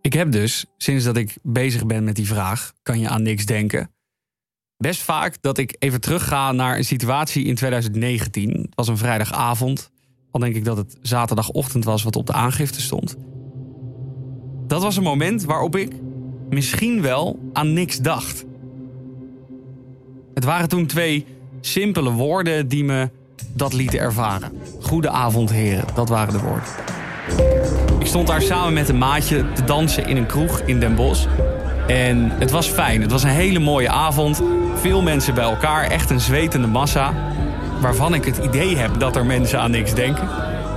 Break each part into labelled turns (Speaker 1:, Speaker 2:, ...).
Speaker 1: Ik heb dus, sinds dat ik bezig ben met die vraag, kan je aan niks denken, best vaak dat ik even terugga naar een situatie in 2019. Het was een vrijdagavond, al denk ik dat het zaterdagochtend was wat op de aangifte stond. Dat was een moment waarop ik misschien wel aan niks dacht. Het waren toen twee simpele woorden die me dat lieten ervaren. Goedenavond, heren, dat waren de woorden. Ik stond daar samen met een maatje te dansen in een kroeg in Den Bosch. En het was fijn. Het was een hele mooie avond. Veel mensen bij elkaar. Echt een zwetende massa. Waarvan ik het idee heb dat er mensen aan niks denken.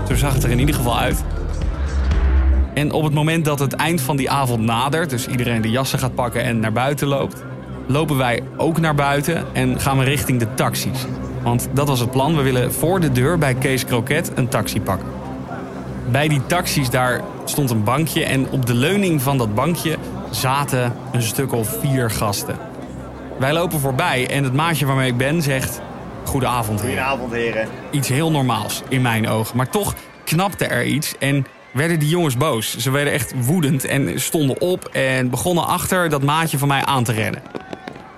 Speaker 1: Zo zag het er in ieder geval uit. En op het moment dat het eind van die avond nadert, dus iedereen de jassen gaat pakken en naar buiten loopt, lopen wij ook naar buiten en gaan we richting de taxis. Want dat was het plan. We willen voor de deur bij Kees Kroket een taxi pakken. Bij die taxis daar stond een bankje en op de leuning van dat bankje zaten een stuk of vier gasten. Wij lopen voorbij en het maatje waarmee ik ben zegt... Goedenavond, heren.
Speaker 2: Goedenavond, heren.
Speaker 1: Iets heel normaals in mijn ogen. Maar toch knapte er iets en werden die jongens boos. Ze werden echt woedend en stonden op en begonnen achter dat maatje van mij aan te rennen.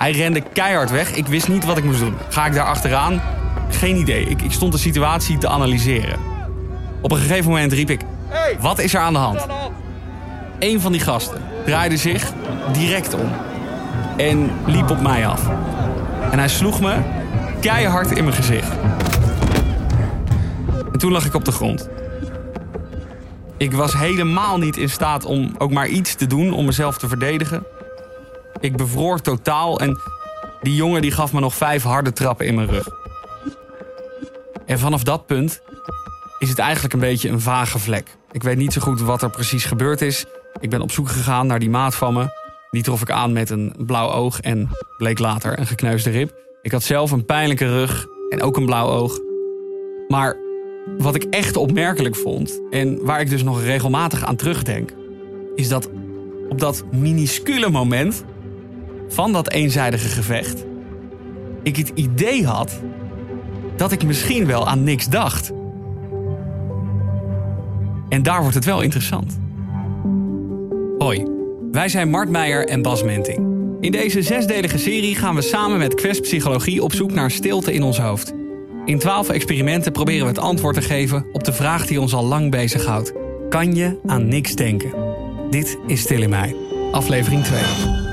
Speaker 1: Hij rende keihard weg. Ik wist niet wat ik moest doen. Ga ik daar achteraan? Geen idee. Ik, ik stond de situatie te analyseren. Op een gegeven moment riep ik: Wat is er aan de hand? Een van die gasten draaide zich direct om en liep op mij af. En hij sloeg me keihard in mijn gezicht. En toen lag ik op de grond. Ik was helemaal niet in staat om ook maar iets te doen om mezelf te verdedigen. Ik bevroor totaal en die jongen die gaf me nog vijf harde trappen in mijn rug. En vanaf dat punt is het eigenlijk een beetje een vage vlek. Ik weet niet zo goed wat er precies gebeurd is. Ik ben op zoek gegaan naar die maat van me. Die trof ik aan met een blauw oog en bleek later een gekneusde rib. Ik had zelf een pijnlijke rug en ook een blauw oog. Maar wat ik echt opmerkelijk vond, en waar ik dus nog regelmatig aan terugdenk, is dat op dat minuscule moment van dat eenzijdige gevecht, ik het idee had dat ik misschien wel aan niks dacht. En daar wordt het wel interessant. Hoi, wij zijn Mart Meijer en Bas Menting. In deze zesdelige serie gaan we samen met Quest Psychologie op zoek naar stilte in ons hoofd. In twaalf experimenten proberen we het antwoord te geven op de vraag die ons al lang bezighoudt. Kan je aan niks denken? Dit is Stil in mij, aflevering 2.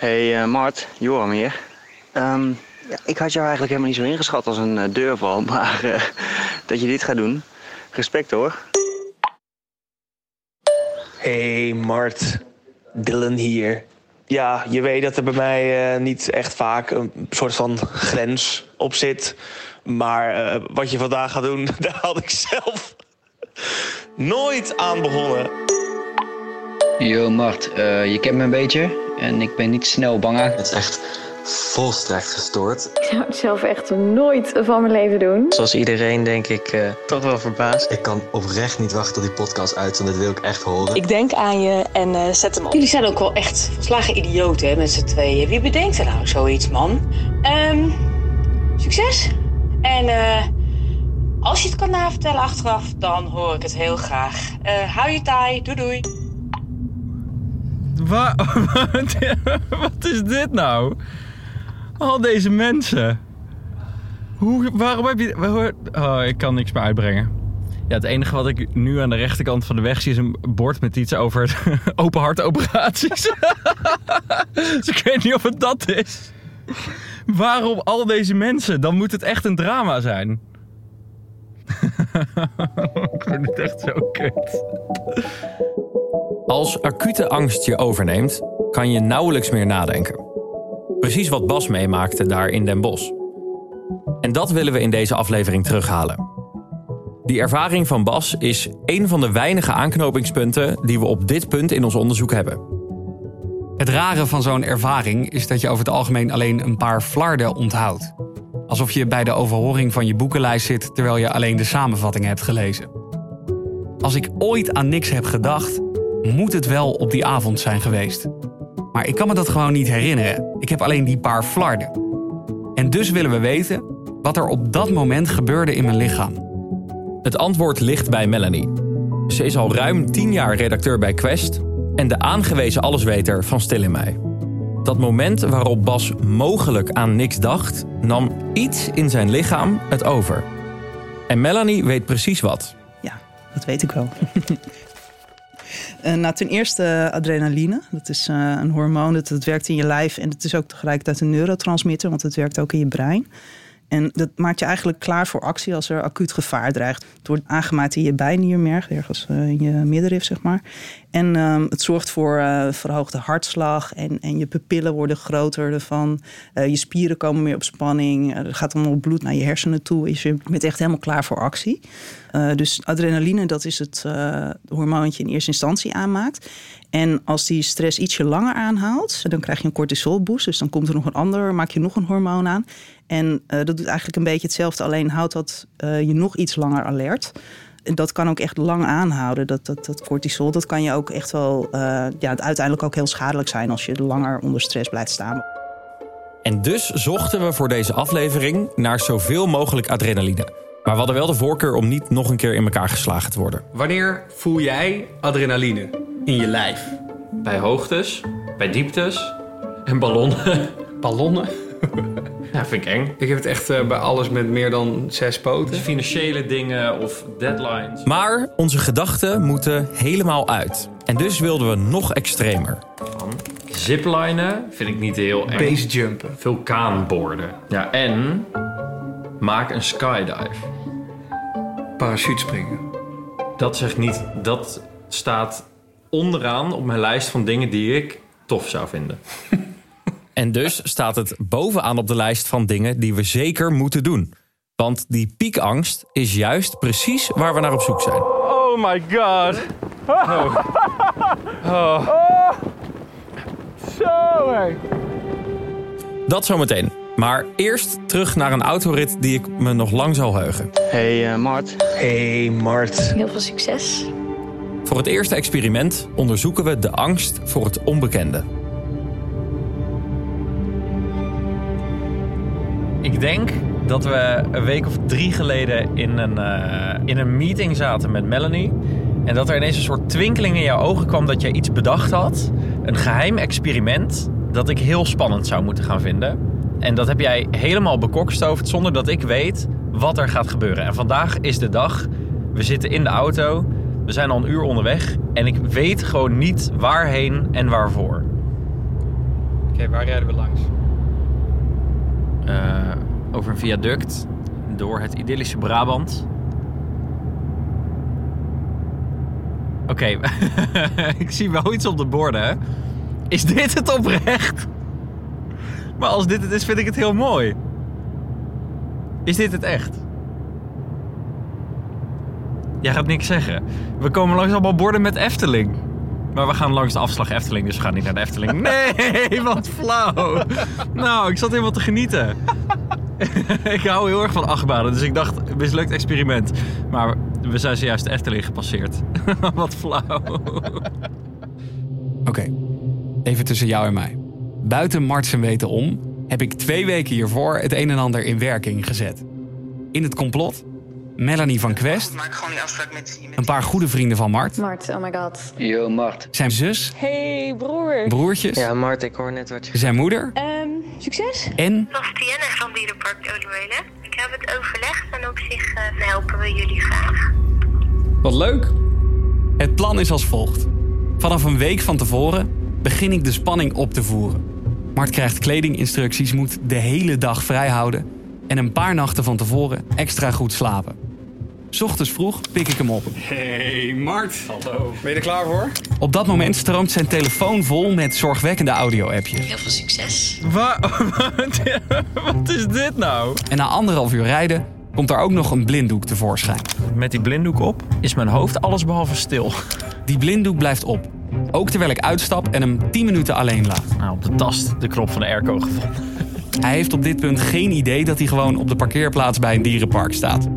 Speaker 2: Hey uh, Mart, Joram hier. Um, ja, ik had jou eigenlijk helemaal niet zo ingeschat als een uh, deurval, maar uh, dat je dit gaat doen, respect hoor.
Speaker 3: Hey Mart, Dylan hier. Ja, je weet dat er bij mij uh, niet echt vaak een soort van grens op zit. Maar uh, wat je vandaag gaat doen, daar had ik zelf nooit aan begonnen.
Speaker 4: Yo Mart, uh, je kent me een beetje en ik ben niet snel bang.
Speaker 5: Het is echt volstrekt gestoord.
Speaker 6: Ik zou het zelf echt nooit van mijn leven doen.
Speaker 2: Zoals iedereen denk ik uh, toch wel verbaasd.
Speaker 5: Ik kan oprecht niet wachten tot die podcast uit, want dit wil ik echt horen.
Speaker 7: Ik denk aan je en uh, zet hem op.
Speaker 8: Jullie zijn ook wel echt volslagen idioten hè, met z'n tweeën. Wie bedenkt er nou zoiets, man? Um, succes. En uh, als je het kan navertellen achteraf, dan hoor ik het heel graag. hou je taai. Doei doei.
Speaker 9: Wa wat is dit nou? Al deze mensen. Hoe, waarom heb je... Oh, ik kan niks meer uitbrengen. Ja, het enige wat ik nu aan de rechterkant van de weg zie... is een bord met iets over open hartoperaties. dus ik weet niet of het dat is. Waarom al deze mensen? Dan moet het echt een drama zijn. ik vind het echt zo kut.
Speaker 10: Als acute angst je overneemt, kan je nauwelijks meer nadenken. Precies wat Bas meemaakte daar in Den Bosch. En dat willen we in deze aflevering terughalen. Die ervaring van Bas is een van de weinige aanknopingspunten die we op dit punt in ons onderzoek hebben.
Speaker 1: Het rare van zo'n ervaring is dat je over het algemeen alleen een paar flarden onthoudt. Alsof je bij de overhoring van je boekenlijst zit terwijl je alleen de samenvatting hebt gelezen. Als ik ooit aan niks heb gedacht, moet het wel op die avond zijn geweest. Maar ik kan me dat gewoon niet herinneren. Ik heb alleen die paar flarden. En dus willen we weten wat er op dat moment gebeurde in mijn lichaam.
Speaker 2: Het antwoord ligt bij Melanie. Ze is al ruim 10 jaar redacteur bij Quest en de aangewezen allesweter van Stil in Mij. Dat moment waarop Bas mogelijk aan niks dacht, nam iets in zijn lichaam het over. En Melanie weet precies wat.
Speaker 11: Ja, dat weet ik wel. Uh, ten eerste adrenaline. Dat is uh, een hormoon dat, dat werkt in je lijf. En het is ook tegelijkertijd een neurotransmitter, want het werkt ook in je brein. En dat maakt je eigenlijk klaar voor actie als er acuut gevaar dreigt. Het wordt aangemaakt in je bijniermerg, ergens in je middenrif, zeg maar. En um, het zorgt voor uh, verhoogde hartslag en, en je pupillen worden groter ervan. Uh, je spieren komen meer op spanning. er gaat allemaal bloed naar je hersenen toe. Dus je bent echt helemaal klaar voor actie. dus adrenaline, dat is het hormoontje in eerste instantie aanmaakt. En als die stress ietsje langer aanhoudt, dan krijg je een cortisolboost. Dus dan komt er nog een ander, maak je nog een hormoon aan. En dat doet eigenlijk een beetje hetzelfde, alleen houdt dat je nog iets langer alert. En dat kan ook echt lang aanhouden. Dat, dat, dat cortisol, dat kan je ook echt wel, uh, ja, uiteindelijk ook heel schadelijk zijn als je langer onder stress blijft staan.
Speaker 2: En dus zochten we voor deze aflevering naar zoveel mogelijk adrenaline. Maar we hadden wel de voorkeur om niet nog een keer in elkaar geslagen te worden.
Speaker 1: Wanneer voel jij adrenaline in je lijf?
Speaker 10: Bij hoogtes, bij dieptes en ballonnen.
Speaker 1: Ballonnen?
Speaker 10: Ja, vind ik eng.
Speaker 1: Ik heb het echt uh, bij alles met meer dan zes poten.
Speaker 10: Dus financiële dingen of deadlines.
Speaker 2: Maar onze gedachten moeten helemaal uit. En dus wilden we nog extremer.
Speaker 10: Van ziplinen vind ik niet heel eng.
Speaker 1: Basejumpen.
Speaker 10: Vulkaanborden. Ja, en maak een skydive.
Speaker 1: Parachutespringen.
Speaker 10: Dat zegt niet... Dat staat onderaan op mijn lijst van dingen die ik tof zou vinden.
Speaker 2: En dus staat het bovenaan op de lijst van dingen die we zeker moeten doen. Want die piekangst is juist precies waar we naar op zoek zijn.
Speaker 10: Oh my god. Oh.
Speaker 12: oh. Zo hé.
Speaker 2: Dat zometeen. Maar eerst terug naar een autorit die ik me nog lang zal heugen.
Speaker 13: Hey uh, Mart.
Speaker 3: Hey Mart.
Speaker 8: Heel veel succes.
Speaker 2: Voor het eerste experiment onderzoeken we de angst voor het onbekende.
Speaker 10: Ik denk dat we een week of drie geleden in een, uh, in een meeting zaten met Melanie. En dat er ineens een soort twinkeling in jouw ogen kwam dat jij iets bedacht had. Een geheim experiment dat ik heel spannend zou moeten gaan vinden. En dat heb jij helemaal bekokstoofd zonder dat ik weet wat er gaat gebeuren. En vandaag is de dag. We zitten in de auto. We zijn al een uur onderweg. En ik weet gewoon niet waarheen en waarvoor.
Speaker 1: Oké, waar rijden we langs?
Speaker 10: Uh, over een viaduct door het idyllische Brabant. Oké, ik zie wel iets op de borden. Is dit het oprecht? Maar als dit het is, vind ik het heel mooi. Is dit het echt? Jij gaat niks zeggen. We komen langs allemaal borden met Efteling. Maar we gaan langs de afslag Efteling, dus we gaan niet naar de Efteling. Nee, wat flauw. Nou, ik zat helemaal te genieten. ik hou heel erg van achtbanen, dus ik dacht, mislukt experiment. Maar we zijn zojuist de Efteling gepasseerd. wat flauw.
Speaker 1: Oké, okay. even tussen jou en mij. Buiten Mart en weten om, heb ik twee weken hiervoor het een en ander in werking gezet. In het complot Melanie van Quest.
Speaker 14: Maak gewoon die afspraak met,
Speaker 1: Een paar goede vrienden van Mart.
Speaker 8: Mart, oh my god.
Speaker 15: Yo, Mart.
Speaker 1: Zijn zus.
Speaker 8: Hey, broer.
Speaker 1: Broertjes.
Speaker 13: Ja, Mart, ik hoor net wat je...
Speaker 1: Zijn moeder.
Speaker 8: Um, succes.
Speaker 1: En.
Speaker 16: Bastienne van Dierenpark Olieuwelen. Ik heb het overlegd en op zich uh, helpen we jullie graag.
Speaker 1: Wat leuk. Het plan is als volgt. Vanaf een week van tevoren begin ik de spanning op te voeren. Mart krijgt kledinginstructies, moet de hele dag vrij houden en een paar nachten van tevoren extra goed slapen. Ochtends vroeg pik ik hem op.
Speaker 12: Hey Mart.
Speaker 10: Hallo.
Speaker 12: Ben je er klaar voor?
Speaker 1: Op dat moment stroomt zijn telefoon vol met zorgwekkende audio-appjes.
Speaker 8: Heel veel succes.
Speaker 10: Wa wat is dit nou?
Speaker 1: En na anderhalf uur rijden komt er ook nog een blinddoek tevoorschijn.
Speaker 10: Met die blinddoek op is mijn hoofd allesbehalve stil.
Speaker 1: Die blinddoek blijft op. Ook terwijl ik uitstap en hem 10 minuten alleen laat.
Speaker 10: Nou, op de tast de knop van de airco gevonden.
Speaker 1: Hij heeft op dit punt geen idee dat hij gewoon op de parkeerplaats bij een dierenpark staat.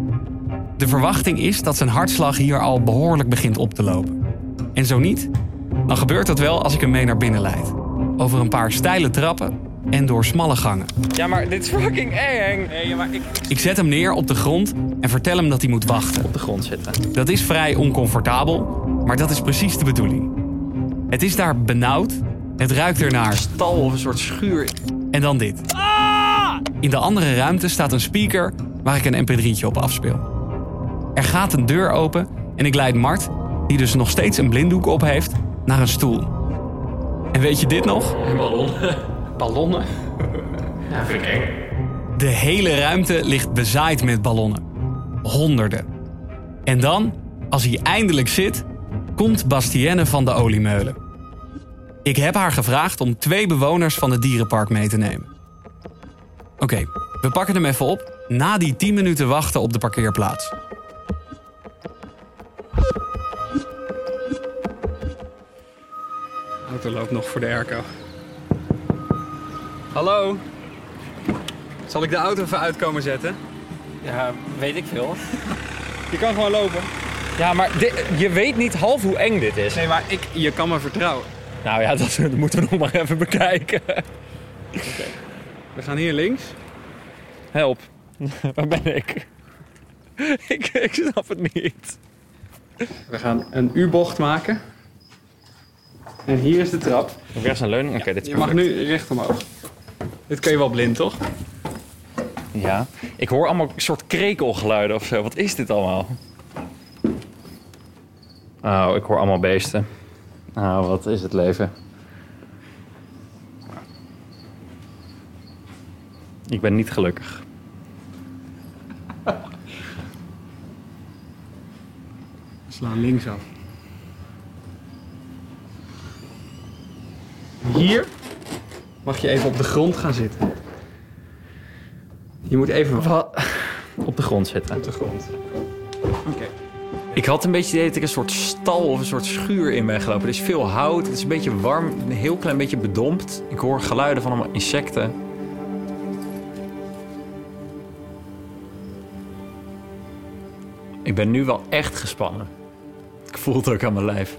Speaker 1: De verwachting is dat zijn hartslag hier al behoorlijk begint op te lopen. En zo niet, dan gebeurt dat wel als ik hem mee naar binnen leid. over een paar steile trappen en door smalle gangen.
Speaker 10: Ja, maar dit is fucking eng.
Speaker 9: Nee, maar ik...
Speaker 1: Ik zet hem neer op de grond en vertel hem dat hij moet wachten.
Speaker 10: Op de grond zitten.
Speaker 1: Dat is vrij oncomfortabel, maar dat is precies de bedoeling. Het is daar benauwd, het ruikt ernaar.
Speaker 10: Stal of een soort schuur.
Speaker 1: En dan dit. In de andere ruimte staat een speaker waar ik een mp3'tje op afspeel. Er gaat een deur open en ik leid Mart, die dus nog steeds een blinddoek op heeft, naar een stoel. En weet je dit nog?
Speaker 10: Ballonnen.
Speaker 1: Ballonnen?
Speaker 10: Ja, vind ik eng.
Speaker 1: De hele ruimte ligt bezaaid met ballonnen. Honderden. En dan, als hij eindelijk zit, komt Bastienne van de Oliemeulen. Ik heb haar gevraagd om twee bewoners van het dierenpark mee te nemen. Oké, we pakken hem even op na die 10 minuten wachten op de parkeerplaats. Auto loopt nog voor de airco. Hallo? Zal ik de auto even uitkomen zetten?
Speaker 10: Ja, weet ik veel.
Speaker 1: Je kan gewoon lopen.
Speaker 10: Ja, maar dit- je weet niet half hoe eng dit is.
Speaker 1: Nee, maar ik, je kan me vertrouwen.
Speaker 10: Nou ja, dat moeten we nog maar even bekijken.
Speaker 1: We gaan hier links.
Speaker 10: Help. Waar ben ik? ik? Ik snap het niet.
Speaker 1: We gaan een U-bocht maken. En hier is de trap.
Speaker 10: Rechts een leuning? Oké, dit is
Speaker 1: Je mag
Speaker 10: perfect.
Speaker 1: nu recht omhoog. Dit kun je wel blind, toch?
Speaker 10: Ja. Ik hoor allemaal een soort krekelgeluiden of zo. Wat is dit allemaal? Oh, ik hoor allemaal beesten. Oh, wat is het leven. Ik ben niet gelukkig.
Speaker 1: We slaan links Hier mag je even op de grond gaan zitten. Je moet even
Speaker 10: Wat? Op de grond zitten.
Speaker 1: op de grond. Oké.
Speaker 10: Ik had een beetje het idee dat ik een soort stal of een soort schuur in ben gelopen. Er is veel hout, het is een beetje warm, een heel klein beetje bedompt. Ik hoor geluiden van allemaal insecten. Ik ben nu wel echt gespannen. Ik voel het ook aan mijn lijf.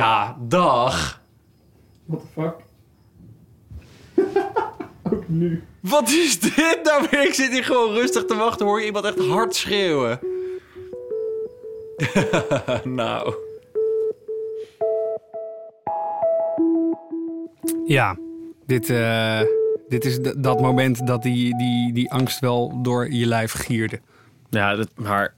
Speaker 10: Ja, dag.
Speaker 1: What the fuck? Ook nu.
Speaker 10: Wat is dit nou weer? Ik zit hier gewoon rustig te wachten. Hoor je iemand echt hard schreeuwen? nou.
Speaker 1: Ja, dit, eh, dit is dat moment dat die, die, die angst wel door je lijf gierde.
Speaker 10: Ja, dat, maar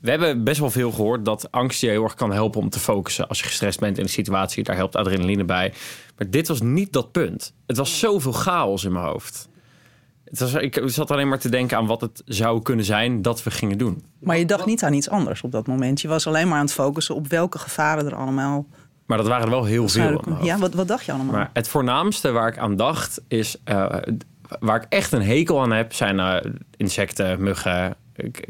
Speaker 10: we hebben best wel veel gehoord dat angst je heel erg kan helpen om te focussen. Als je gestrest bent in een situatie, daar helpt adrenaline bij. Maar dit was niet dat punt. Het was zoveel chaos in mijn hoofd. Het was, ik zat alleen maar te denken aan wat het zou kunnen zijn dat we gingen doen.
Speaker 11: Maar je dacht niet aan iets anders op dat moment. Je was alleen maar aan het focussen op welke gevaren er allemaal
Speaker 10: Maar dat waren er wel heel veel.
Speaker 11: Ja, wat, wat dacht je allemaal?
Speaker 10: Maar het voornaamste waar ik aan dacht is... eh, waar ik echt een hekel aan heb, zijn eh, insecten, muggen,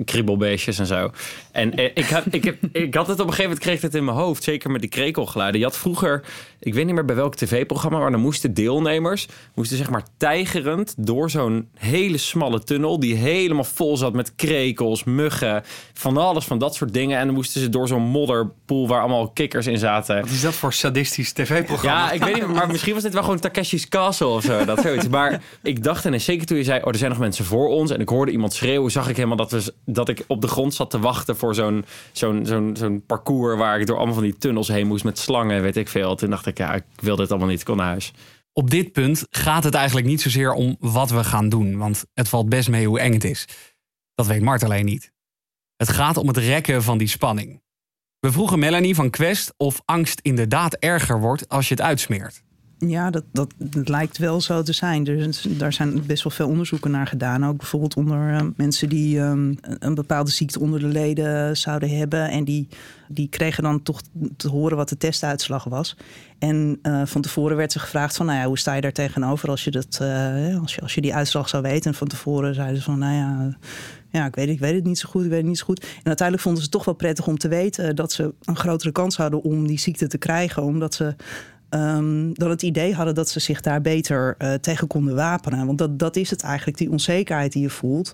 Speaker 10: kriebelbeestjes en zo. En eh, ik, had, ik, heb, ik had het op een gegeven moment, kreeg het in mijn hoofd. Zeker met die krekelgeluiden. Je had vroeger, ik weet niet meer bij welk tv-programma... maar dan moesten deelnemers, moesten zeg maar tijgerend... door zo'n hele smalle tunnel... die helemaal vol zat met krekels, muggen... van alles van dat soort dingen. En dan moesten ze door zo'n modderpoel... waar allemaal kikkers in zaten...
Speaker 1: Wat is dat voor sadistisch tv-programma?
Speaker 10: Ja, ik weet niet, maar misschien was dit wel gewoon Takeshi's Castle of zo. Dat zoiets. Maar ik dacht, en zeker toen je zei, oh, er zijn nog mensen voor ons. En ik hoorde iemand schreeuwen, zag ik helemaal dat, we, dat ik op de grond zat te wachten voor zo'n zo'n zo'n zo'n parcours waar ik door allemaal van die tunnels heen moest met slangen en weet ik veel. Toen dacht ik, ja, ik wil dit allemaal niet, ik kon naar huis.
Speaker 1: Op dit punt gaat het eigenlijk niet zozeer om wat we gaan doen. Want het valt best mee hoe eng het is. Dat weet Mart alleen niet. Het gaat om het rekken van die spanning. We vroegen Melanie van Quest of angst inderdaad erger wordt als je het uitsmeert.
Speaker 11: Ja, dat, dat, lijkt wel zo te zijn. Dus, daar zijn best wel veel onderzoeken naar gedaan. Ook bijvoorbeeld onder eh, mensen die ehm, een- bepaalde ziekte onder de leden zouden hebben. En die, die kregen dan toch te horen wat de testuitslag was. En eh, van tevoren werd ze gevraagd van, nou ja, hoe sta je daar tegenover als je, dat, eh, als je, als je die uitslag zou weten. En van tevoren zeiden ze van, nou ja, ja ik, weet, ik weet het niet zo goed, ik weet het niet zo goed. En uiteindelijk vonden ze het toch wel prettig om te weten dat ze een grotere kans hadden om die ziekte te krijgen. Omdat ze ehm, dan het idee hadden dat ze zich daar beter eh, tegen konden wapenen. Want dat, dat is het eigenlijk, die onzekerheid die je voelt.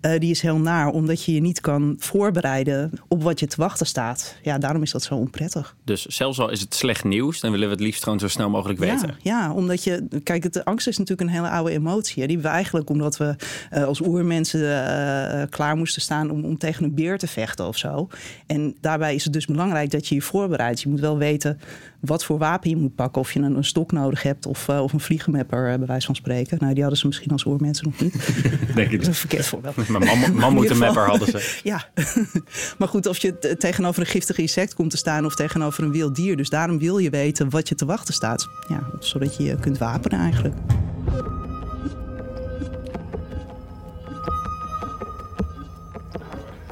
Speaker 11: eh, die is heel naar, omdat je je niet kan voorbereiden op wat je te wachten staat. Ja, daarom is dat zo onprettig.
Speaker 10: Dus zelfs al is het slecht nieuws, dan willen we het liefst gewoon zo snel mogelijk weten.
Speaker 11: Ja, ja, omdat je... Kijk, het, de angst is natuurlijk een hele oude emotie. Hè, die we eigenlijk, omdat we eh, als oermensen eh, klaar moesten staan... Om, om tegen een beer te vechten of zo. En daarbij is het dus belangrijk dat je je voorbereidt. Je moet wel weten wat voor wapen je moet pakken. Of je een, een stok nodig hebt of, eh, of een vliegenmapper, eh, bij wijze van spreken. Nou, die hadden ze misschien als oermensen nog niet.
Speaker 10: Denk ik.
Speaker 11: Dat is een verkeerd voorbeeld.
Speaker 10: Maar mam- mammoetenmapper hadden ze.
Speaker 11: Ja, maar goed, of je tegenover een giftig insect komt te staan of tegenover een wild dier. Dus daarom wil je weten wat je te wachten staat. Ja, zodat je je kunt wapenen eigenlijk.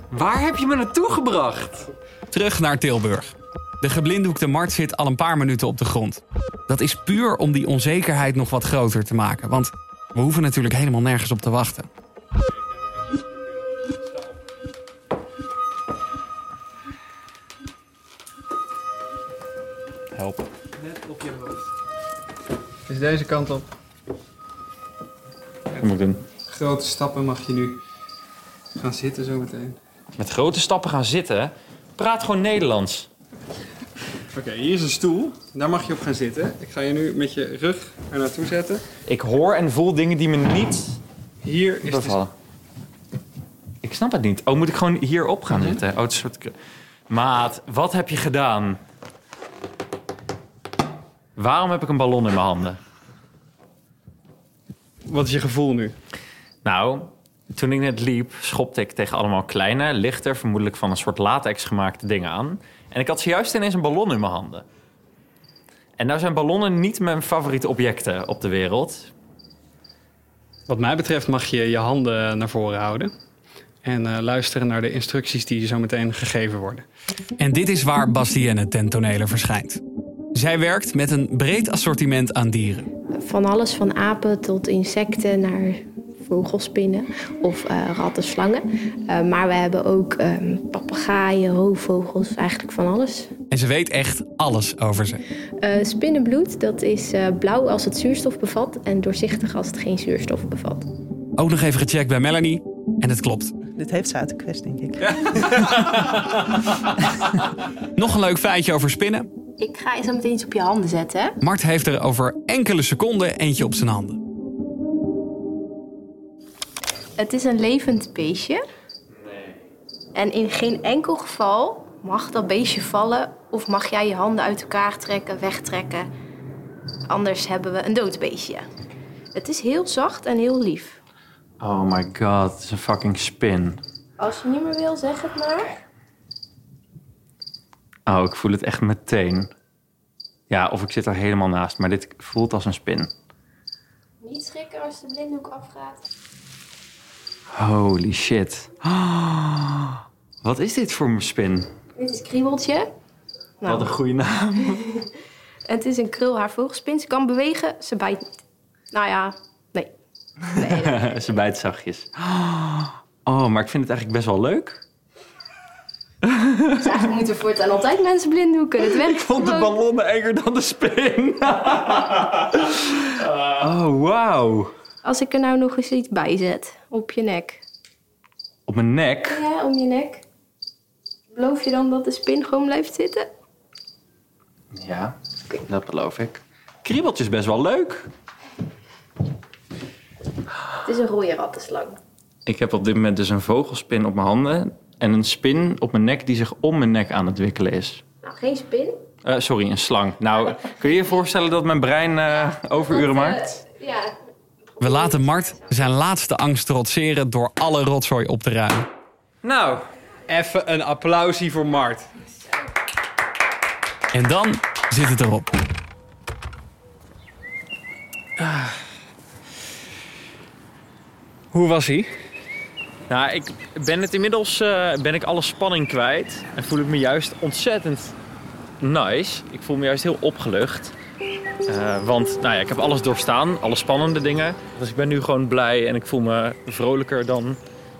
Speaker 1: Waar heb je me naartoe gebracht? Terug naar Tilburg. De geblinddoekte Mart zit al een paar minuten op de grond. Dat is puur om die onzekerheid nog wat groter te maken. Want we hoeven natuurlijk helemaal nergens op te wachten.
Speaker 10: Help.
Speaker 1: Net op je hoofd. Dus deze kant op.
Speaker 10: Wat moet doen?
Speaker 1: Grote stappen mag je nu gaan zitten zometeen.
Speaker 10: Met grote stappen gaan zitten. Praat gewoon Nederlands.
Speaker 1: Oké, hier is een stoel. Daar mag je op gaan zitten. Ik ga je nu met je rug er naartoe zetten.
Speaker 10: Ik hoor en voel dingen die me niet
Speaker 1: Hier is de.
Speaker 10: Ik snap het niet. Oh, moet ik gewoon hierop gaan
Speaker 1: Mhm.
Speaker 10: zitten? Oh, het soort... Maat, wat heb je gedaan? Waarom heb ik een ballon in mijn handen?
Speaker 1: Wat is je gevoel nu?
Speaker 10: Nou, toen ik net liep, schopte ik tegen allemaal kleine, lichter, vermoedelijk van een soort latex gemaakte dingen aan. En ik had zojuist ineens een ballon in mijn handen. En nou zijn ballonnen niet mijn favoriete objecten op de wereld.
Speaker 1: Wat mij betreft mag je je handen naar voren houden. En eh, luisteren naar de instructies die je zo meteen gegeven worden. En dit is waar Bastienne ten tonele verschijnt. Zij werkt met een breed assortiment aan dieren.
Speaker 17: Van alles van apen tot insecten naar vogelspinnen of eh, ratten, slangen. Eh, maar we hebben ook ehm papegaaien, roofvogels, eigenlijk van alles.
Speaker 1: En ze weet echt alles over ze.
Speaker 17: Eh, spinnenbloed, dat is eh, blauw als het zuurstof bevat en doorzichtig als het geen zuurstof bevat.
Speaker 1: Ook nog even gecheckt bij Melanie. En het klopt.
Speaker 11: Dit heeft ze uit de quest, denk ik.
Speaker 1: Nog een leuk feitje over spinnen.
Speaker 17: Ik ga je zo meteen iets op je handen zetten.
Speaker 1: Mart heeft er over enkele seconden eentje op zijn handen.
Speaker 17: Het is een levend beestje. Nee. En in geen enkel geval mag dat beestje vallen of mag jij je handen uit elkaar trekken, wegtrekken. Anders hebben we een dood beestje. Het is heel zacht en heel lief.
Speaker 10: Oh my god, het is een fucking spin.
Speaker 17: Als je niet meer wil, zeg het maar.
Speaker 10: Oh, ik voel het echt meteen. Ja, of ik zit er helemaal naast, maar dit voelt als een spin.
Speaker 17: Niet schrikken als de blinddoek afgaat.
Speaker 10: Holy shit. Wat is dit voor een spin?
Speaker 17: Dit is Kriebeltje.
Speaker 10: Wat een goede naam.
Speaker 17: Het is een krulhaarvogelspin. Ze kan bewegen, ze bijt niet. Nou ja, nee.
Speaker 10: Ze bijt zachtjes. Oh, maar ik vind het eigenlijk best wel leuk.
Speaker 17: Dus eigenlijk moeten we voortaan altijd mensen blinddoeken. Het werkt
Speaker 10: Ik vond de ballonnen enger dan de spin. oh, wauw.
Speaker 17: Als ik er nou nog eens iets bij zet op je nek.
Speaker 10: Op mijn nek.
Speaker 17: Ja, om je nek. Beloof je dan dat de spin gewoon blijft zitten?
Speaker 10: Ja, dat beloof ik. Kriebeltje is best wel leuk.
Speaker 17: Het is een rode rattenslang.
Speaker 10: Ik heb op dit moment dus een vogelspin op mijn handen... en een spin op mijn nek die zich om mijn nek aan het wikkelen is.
Speaker 17: Nou, geen spin.
Speaker 10: Eh, sorry, een slang. Nou, kun je je voorstellen dat mijn brein eh, overuren maakt?
Speaker 17: Ja.
Speaker 1: We laten Mart zijn laatste angst trotseren door alle rotzooi op te ruimen. Nou, even een applausje voor Mart. En dan zit het erop. Ah. Hoe was hij?
Speaker 10: Nou, ik ben het inmiddels eh, ben ik alle spanning kwijt. En voel ik me juist ontzettend nice. Ik voel me juist heel opgelucht. Eh, want nou ja, ik heb alles doorstaan, alle spannende dingen. Dus ik ben nu gewoon blij en ik voel me vrolijker dan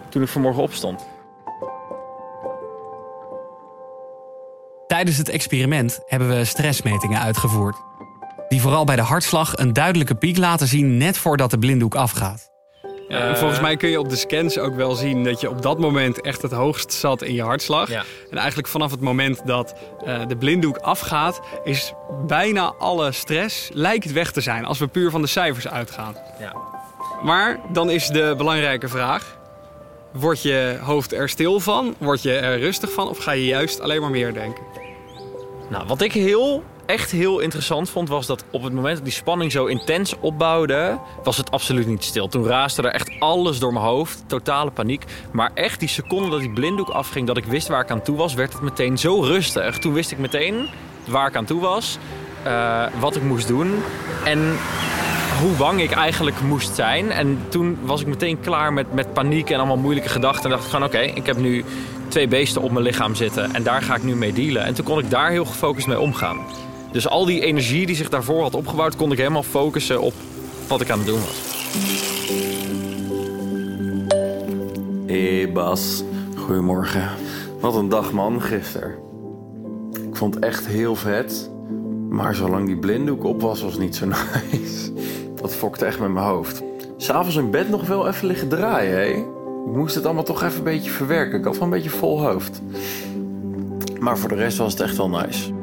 Speaker 10: toen ik vanmorgen opstond.
Speaker 1: Tijdens het experiment hebben we stressmetingen uitgevoerd.
Speaker 18: Die vooral bij de hartslag een duidelijke piek laten zien net voordat de blinddoek afgaat.
Speaker 1: Ja, en volgens mij kun je op de scans ook wel zien dat je op dat moment echt het hoogst zat in je hartslag.
Speaker 19: Ja.
Speaker 1: En eigenlijk vanaf het moment dat eh, de blinddoek afgaat, is bijna alle stress lijkt weg te zijn als we puur van de cijfers uitgaan.
Speaker 19: Ja.
Speaker 1: Maar dan is de belangrijke vraag: word je hoofd er stil van? Word je er rustig van? Of ga je juist alleen maar meer denken?
Speaker 10: Nou, wat ik heel, echt heel interessant vond, was dat op het moment dat die spanning zo intens opbouwde, was het absoluut niet stil. Toen raasde er echt alles door mijn hoofd, totale paniek. Maar echt die seconde dat die blinddoek afging, dat ik wist waar ik aan toe was, werd het meteen zo rustig. Toen wist ik meteen waar ik aan toe was, eh, wat ik moest doen en hoe bang ik eigenlijk moest zijn. En toen was ik meteen klaar met, met paniek en allemaal moeilijke gedachten. En dacht ik gewoon, oké, ik heb nu twee beesten op mijn lichaam zitten. En daar ga ik nu mee dealen. En toen kon ik daar heel gefocust mee omgaan. Dus al die energie die zich daarvoor had opgebouwd... kon ik helemaal focussen op wat ik aan het doen was.
Speaker 20: Hé hey Bas, goedemorgen. Wat een dag man, gisteren. Ik vond het echt heel vet. Maar zolang die blinddoek op was, was niet zo nice. Dat fokte echt met mijn hoofd. S'avonds in bed nog wel even liggen draaien, hé. Ik moest het allemaal toch even een beetje verwerken. Ik had wel een beetje vol hoofd. Maar voor de rest was het echt wel nice.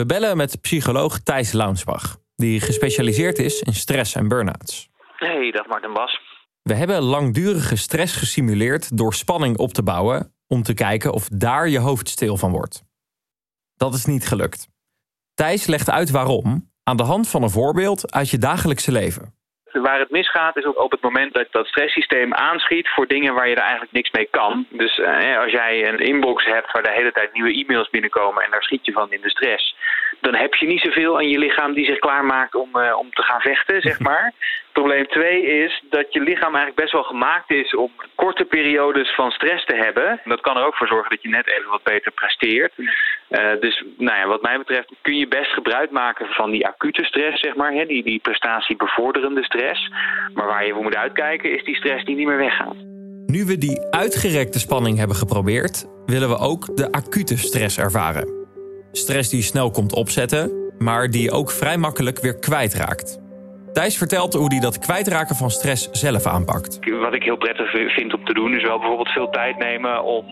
Speaker 10: We bellen met psycholoog Thijs Launsbach, die gespecialiseerd is in stress en burn-outs.
Speaker 21: Hey, dag Martin Bas.
Speaker 10: We hebben langdurige stress gesimuleerd door spanning op te bouwen om te kijken of daar je hoofd stil van wordt. Dat is niet gelukt. Thijs legt uit waarom aan de hand van een voorbeeld uit je dagelijkse leven.
Speaker 21: Waar het misgaat is ook op het moment dat dat stresssysteem aanschiet voor dingen waar je er eigenlijk niks mee kan. Dus eh, als jij een inbox hebt waar de hele tijd nieuwe e-mails binnenkomen en daar schiet je van in de stress, dan heb je niet zoveel aan je lichaam die zich klaarmaakt om, eh, om te gaan vechten, zeg maar. Probleem twee is dat je lichaam eigenlijk best wel gemaakt is om korte periodes van stress te hebben. Dat kan er ook voor zorgen dat je net even wat beter presteert. Eh, dus nou ja, wat mij betreft kun je best gebruik maken van die acute stress, zeg maar. Hè, die, die prestatiebevorderende stress. Maar waar je voor moet uitkijken is die stress die niet meer weggaat.
Speaker 10: Nu we die uitgerekte spanning hebben geprobeerd, willen we ook de acute stress ervaren. Stress die snel komt opzetten, maar die ook vrij makkelijk weer kwijtraakt. Thijs vertelt hoe hij dat kwijtraken van stress zelf aanpakt.
Speaker 21: Wat ik heel prettig vind om te doen is wel bijvoorbeeld veel tijd nemen om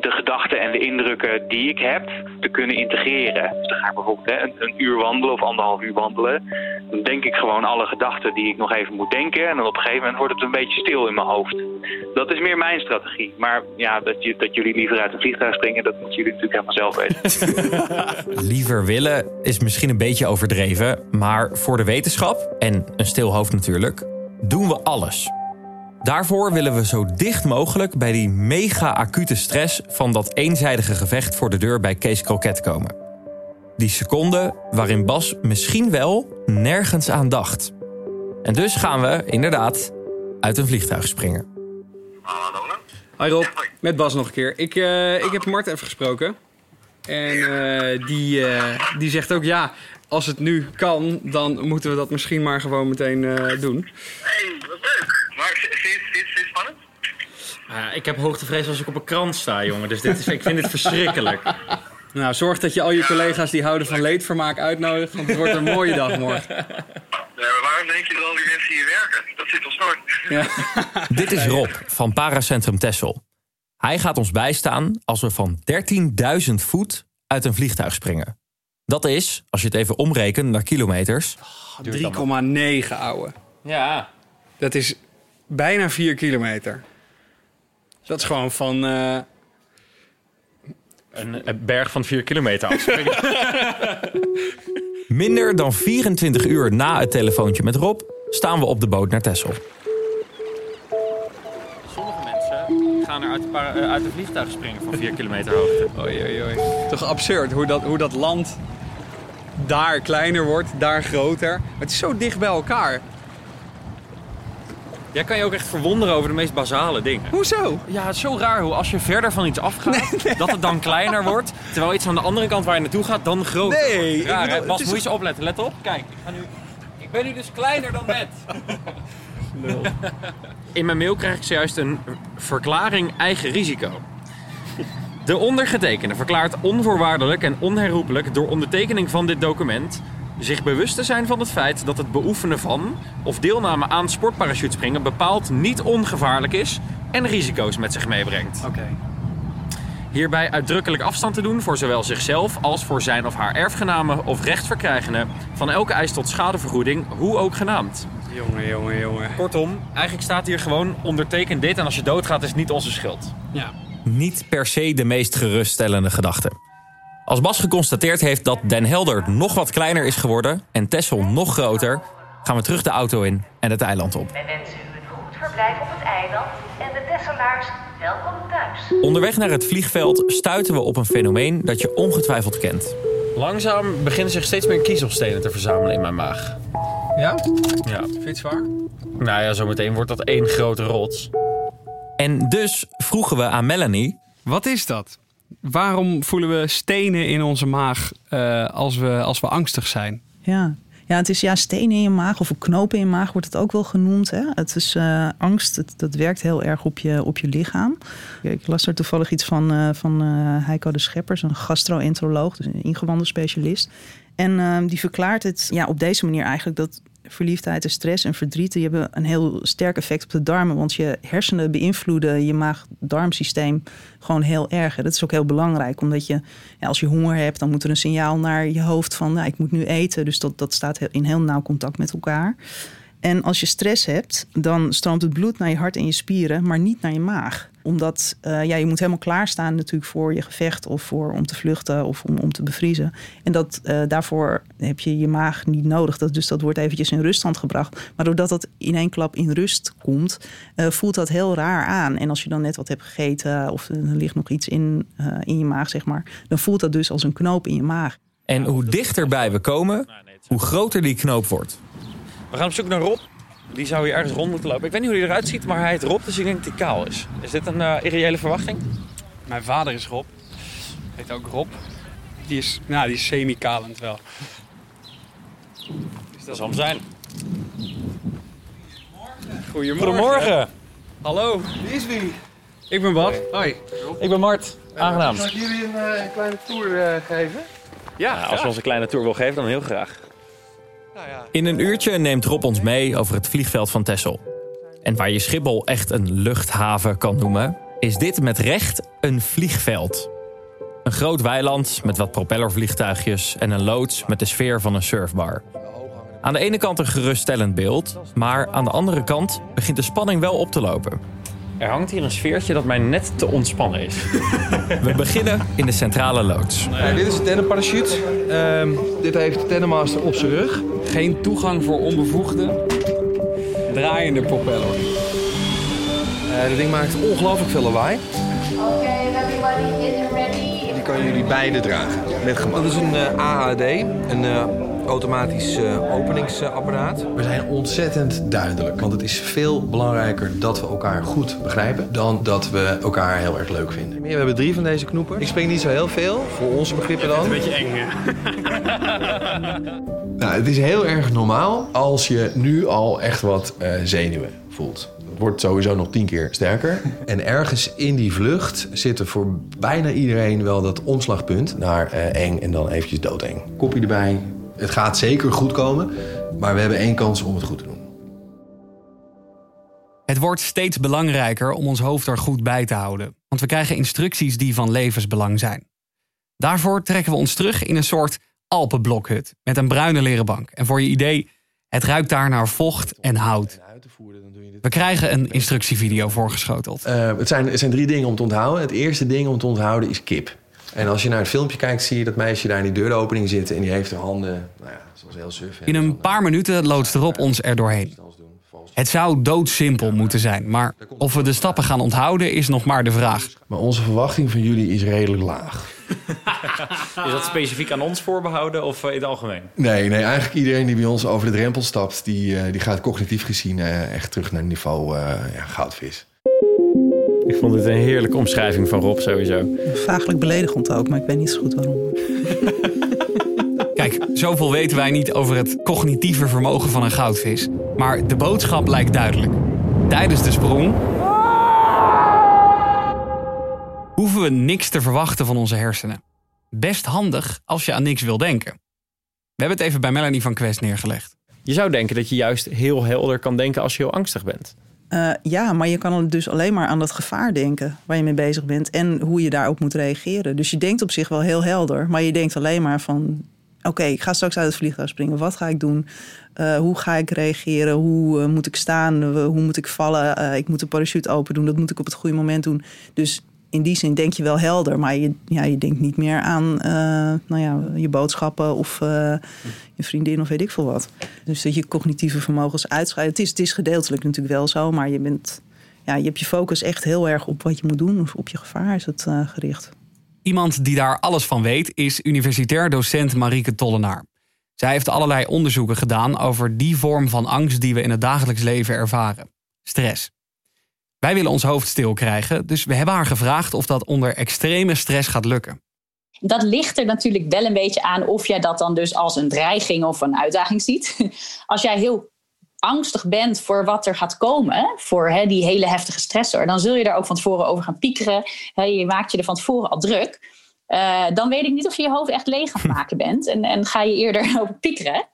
Speaker 21: de gedachten en de indrukken die ik heb te kunnen integreren. Dus dan ga ik bijvoorbeeld hè, een, een, uur wandelen of anderhalf uur wandelen. Dan denk ik gewoon alle gedachten die ik nog even moet denken. En dan op een gegeven moment wordt het een beetje stil in mijn hoofd. Dat is meer mijn strategie. Maar ja, dat, je, dat jullie liever uit een vliegtuig springen, dat moeten jullie natuurlijk helemaal zelf weten.
Speaker 10: Liever willen is misschien een beetje overdreven. Maar voor de wetenschap, en een stil hoofd natuurlijk, doen we alles. Daarvoor willen we zo dicht mogelijk bij die mega acute stress van dat eenzijdige gevecht voor de deur bij Kees Kroket komen. Die seconde waarin Bas misschien wel nergens aan dacht. En dus gaan we inderdaad uit een vliegtuig springen.
Speaker 1: Hi Rob, met Bas nog een keer. Ik, uh, ik heb Mart even gesproken. En uh, die, uh, die zegt ook ja, als het nu kan, dan moeten we dat misschien maar gewoon meteen doen.
Speaker 22: Hey, wat leuk. Maar vind je het spannend?
Speaker 19: Uh, ik heb hoogtevrees als ik op een krant sta, jongen. Dus dit is, ik vind dit verschrikkelijk.
Speaker 1: Nou, zorg dat je al je collega's die houden van leedvermaak uitnodigt. Want het wordt een mooie dag morgen.
Speaker 22: Nee, maar waarom denk je dat al die mensen hier werken? Dat zit ons nooit.
Speaker 1: Ja.
Speaker 10: Dit is Rob van Paracentrum Tessel. Hij gaat ons bijstaan als we van 13.000 voet uit een vliegtuig springen. Dat is, als je het even omrekent naar kilometers...
Speaker 1: 3,9 ouwe.
Speaker 19: Ja.
Speaker 1: Dat is bijna 4 kilometer. Dat is gewoon van... Uh...
Speaker 19: Een, een, berg van 4 kilometer afspringen.
Speaker 10: Minder dan 24 uur na het telefoontje met Rob staan we op de boot naar Texel.
Speaker 19: Sommige mensen gaan er uit uh, uit de vliegtuig springen van 4 kilometer hoogte.
Speaker 1: Oei, oei, oei. Toch absurd hoe dat, hoe dat land daar kleiner wordt, daar groter. Maar het is zo dicht bij elkaar.
Speaker 19: Jij kan je ook echt verwonderen over de meest basale dingen.
Speaker 1: Hoezo?
Speaker 19: Ja, het is zo raar hoe als je verder van iets afgaat, nee, nee. dat het dan kleiner wordt. Terwijl iets aan de andere kant waar je naartoe gaat dan groter
Speaker 1: nee,
Speaker 19: wordt. Raar,
Speaker 1: bedoel,
Speaker 19: Bas,
Speaker 1: is
Speaker 19: moet je eens opletten. Let op. Kijk, ik, ga nu... ik ben nu dus kleiner dan net.
Speaker 10: In mijn mail krijg ik zojuist een verklaring eigen risico. De ondergetekende verklaart onvoorwaardelijk en onherroepelijk door ondertekening van dit document zich bewust te zijn van het feit dat het beoefenen van of deelname aan sportparachutespringen bepaald niet ongevaarlijk is en risico's met zich meebrengt.
Speaker 23: Oké.
Speaker 10: Hierbij uitdrukkelijk afstand te doen voor zowel zichzelf als voor zijn of haar erfgenamen of rechtverkrijgenden van elke eis tot schadevergoeding, hoe ook genaamd.
Speaker 23: Jongen, jongen, jongen.
Speaker 10: Kortom, eigenlijk staat hier gewoon onderteken dit en als je doodgaat is het niet onze schuld.
Speaker 23: Ja.
Speaker 10: Niet per se de meest geruststellende gedachte. Als Bas geconstateerd heeft dat Den Helder nog wat kleiner is geworden en Texel nog groter, gaan we terug de auto in en het eiland op.
Speaker 24: Wij wensen u een goed verblijf op het eiland en de Tesselaars welkom thuis.
Speaker 10: Onderweg naar het vliegveld stuiten we op een fenomeen dat je ongetwijfeld kent. Langzaam beginnen zich steeds meer kiezelstenen te verzamelen in mijn maag.
Speaker 23: Ja?
Speaker 10: Ja.
Speaker 23: Vind je het zwaar?
Speaker 10: Nou ja, zometeen wordt dat één grote rots. En dus vroegen we aan Melanie...
Speaker 23: Wat is dat? Waarom voelen we stenen in onze maag eh, als, we, als we angstig zijn?
Speaker 11: Ja. Ja, het is ja, stenen in je maag of een knoop in je maag wordt het ook wel genoemd. Hè? Het is eh, angst, dat werkt heel erg op je, op je lichaam. Ik las er toevallig iets van, eh, van Heiko de Scheppers, een gastroenteroloog, dus een ingewandenspecialist. En ehm, die verklaart het ja, op deze manier eigenlijk dat verliefdheid en stress en verdriet... die hebben een heel sterk effect op de darmen. Want je hersenen beïnvloeden je maag-darmsysteem gewoon heel erg. Dat is ook heel belangrijk. Omdat je, ja, als je honger hebt, dan moet er een signaal naar je hoofd van... Nou, ik moet nu eten. Dus dat, dat staat in heel nauw contact met elkaar. En als je stress hebt, dan stroomt het bloed naar je hart en je spieren, maar niet naar je maag. Omdat eh, ja, je moet helemaal klaarstaan natuurlijk voor je gevecht of voor om te vluchten of om, om te bevriezen. En dat, eh, daarvoor heb je je maag niet nodig. Dat, dus dat wordt eventjes in ruststand gebracht. Maar doordat dat in één klap in rust komt, eh, voelt dat heel raar aan. En als je dan net wat hebt gegeten of er ligt nog iets in, eh, in je maag, zeg maar, dan voelt dat dus als een knoop in je maag.
Speaker 10: En hoe dichterbij we komen, hoe groter die knoop wordt. We gaan op zoek naar Rob. Die zou hier ergens rond moeten lopen. Ik weet niet hoe hij eruit ziet, maar hij heet Rob, dus ik denk dat hij kaal is. Is dit een eh, irreële verwachting?
Speaker 23: Mijn vader is Rob. Heet ook Rob. Die is, nou, die is semi-kalend wel.
Speaker 10: Dat zal hem zijn.
Speaker 23: Goedemorgen.
Speaker 10: Goedemorgen.
Speaker 23: Hallo.
Speaker 25: Wie is wie?
Speaker 23: Ik ben Bas. Hoi.
Speaker 10: Ik ben Mart. Aangenaam.
Speaker 25: Zal ik jullie een eh, kleine tour eh, geven?
Speaker 10: Ja, als je ons een kleine tour wil geven, dan heel graag. In een uurtje neemt Rob ons mee over het vliegveld van Texel. En waar je Schiphol echt een luchthaven kan noemen, is dit met recht een vliegveld. Een groot weiland met wat propellervliegtuigjes en een loods met de sfeer van een surfbar. Aan de ene kant een geruststellend beeld, maar aan de andere kant begint de spanning wel op te lopen. Er hangt hier een sfeertje dat mij net te ontspannen is. We beginnen in de centrale loods.
Speaker 26: Ja, dit is de tandemparachute. Ehm dit heeft de tandemmaster op zijn rug.
Speaker 23: Geen toegang voor onbevoegden. Draaiende propeller.
Speaker 26: Eh dit ding maakt ongelooflijk veel lawaai.
Speaker 24: Oké, everybody is ready.
Speaker 26: Die kan jullie beide dragen. Met gemak. Dat is een eh, AAD, een eh, automatisch eh, openingsapparaat.
Speaker 27: We zijn ontzettend duidelijk. Want het is veel belangrijker dat we elkaar goed begrijpen... dan dat we elkaar heel erg leuk vinden.
Speaker 26: We hebben drie van deze knoepen. Ik spring niet zo heel veel, voor onze begrippen dan.
Speaker 23: Een beetje eng, hè?
Speaker 27: Nou, het is heel erg normaal als je nu al echt wat eh, zenuwen voelt. Het wordt sowieso nog tien keer sterker. En ergens in die vlucht zit er voor bijna iedereen wel dat omslagpunt... naar eh, eng en dan eventjes doodeng. Kopje erbij. Het gaat zeker goed komen, maar we hebben één kans om het goed te doen.
Speaker 1: Het wordt steeds belangrijker om ons hoofd er goed bij te houden, want we krijgen instructies die van levensbelang zijn. Daarvoor trekken we ons terug in een soort Alpenblokhut met een bruine leren bank. En voor je idee, het ruikt daar naar vocht en hout. We krijgen een instructievideo voorgeschoteld.
Speaker 27: Eh, het, zijn, het zijn drie dingen om te onthouden. Het eerste ding om te onthouden is kip. En als je naar het filmpje kijkt, zie je dat meisje daar in die deuropening zitten... en die heeft haar handen, nou ja, zoals heel suf.
Speaker 1: In een paar minuten loodst Rob ons er doorheen. Het zou doodsimpel moeten zijn, maar of we de stappen gaan onthouden is nog maar de vraag.
Speaker 27: Maar onze verwachting van jullie is redelijk laag.
Speaker 10: Is dat specifiek aan ons voorbehouden of eh, in het algemeen?
Speaker 27: Nee, nee, eigenlijk iedereen die bij ons over de drempel stapt... die, eh, die gaat cognitief gezien eh, echt terug naar het niveau eh, ja, goudvis.
Speaker 10: Ik vond dit een heerlijke omschrijving van Rob sowieso.
Speaker 11: Vaaglijk beledigend ook, maar ik weet niet zo goed waarom.
Speaker 1: Kijk, zoveel weten wij niet over het cognitieve vermogen van een goudvis. Maar de boodschap lijkt duidelijk. Tijdens de sprong hoeven we niks te verwachten van onze hersenen. Best handig als je aan niks wil denken. We hebben het even bij Melanie van Quest neergelegd.
Speaker 10: Je zou denken dat je juist heel helder kan denken als je heel angstig bent.
Speaker 11: Uh, ja, maar je kan dus alleen maar aan dat gevaar denken waar je mee bezig bent en hoe je daarop moet reageren. Dus je denkt op zich wel heel helder, maar je denkt alleen maar van: oké, ik ga straks uit het vliegtuig springen. Wat ga ik doen? Uh, hoe ga ik reageren? Hoe uh, moet ik staan? hoe moet ik vallen? ik moet de parachute open doen. Dat moet ik op het goede moment doen. Dus in die zin denk je wel helder, maar je, ja, je denkt niet meer aan nou ja, je boodschappen of je vriendin of weet ik veel wat. Dus dat je cognitieve vermogens uitschrijft. Het is, het is gedeeltelijk natuurlijk wel zo, maar je, bent, ja, je hebt je focus echt heel erg op wat je moet doen of op je gevaar is het uh, gericht.
Speaker 1: Iemand die daar alles van weet is universitair docent Marieke Tollenaar. Zij heeft allerlei onderzoeken gedaan over die vorm van angst die we in het dagelijks leven ervaren: stress. Wij willen ons hoofd stil krijgen, dus we hebben haar gevraagd of dat onder extreme stress gaat lukken.
Speaker 28: Dat ligt er natuurlijk wel een beetje aan of jij dat dan dus als een dreiging of een uitdaging ziet. Als jij heel angstig bent voor wat er gaat komen, voor hè, die hele heftige stressor, dan zul je daar ook van tevoren over gaan piekeren. Hè, je maakt je er van tevoren al druk. Uh, dan weet ik niet of je je hoofd echt leeg aan het maken bent en, en ga je eerder over piekeren.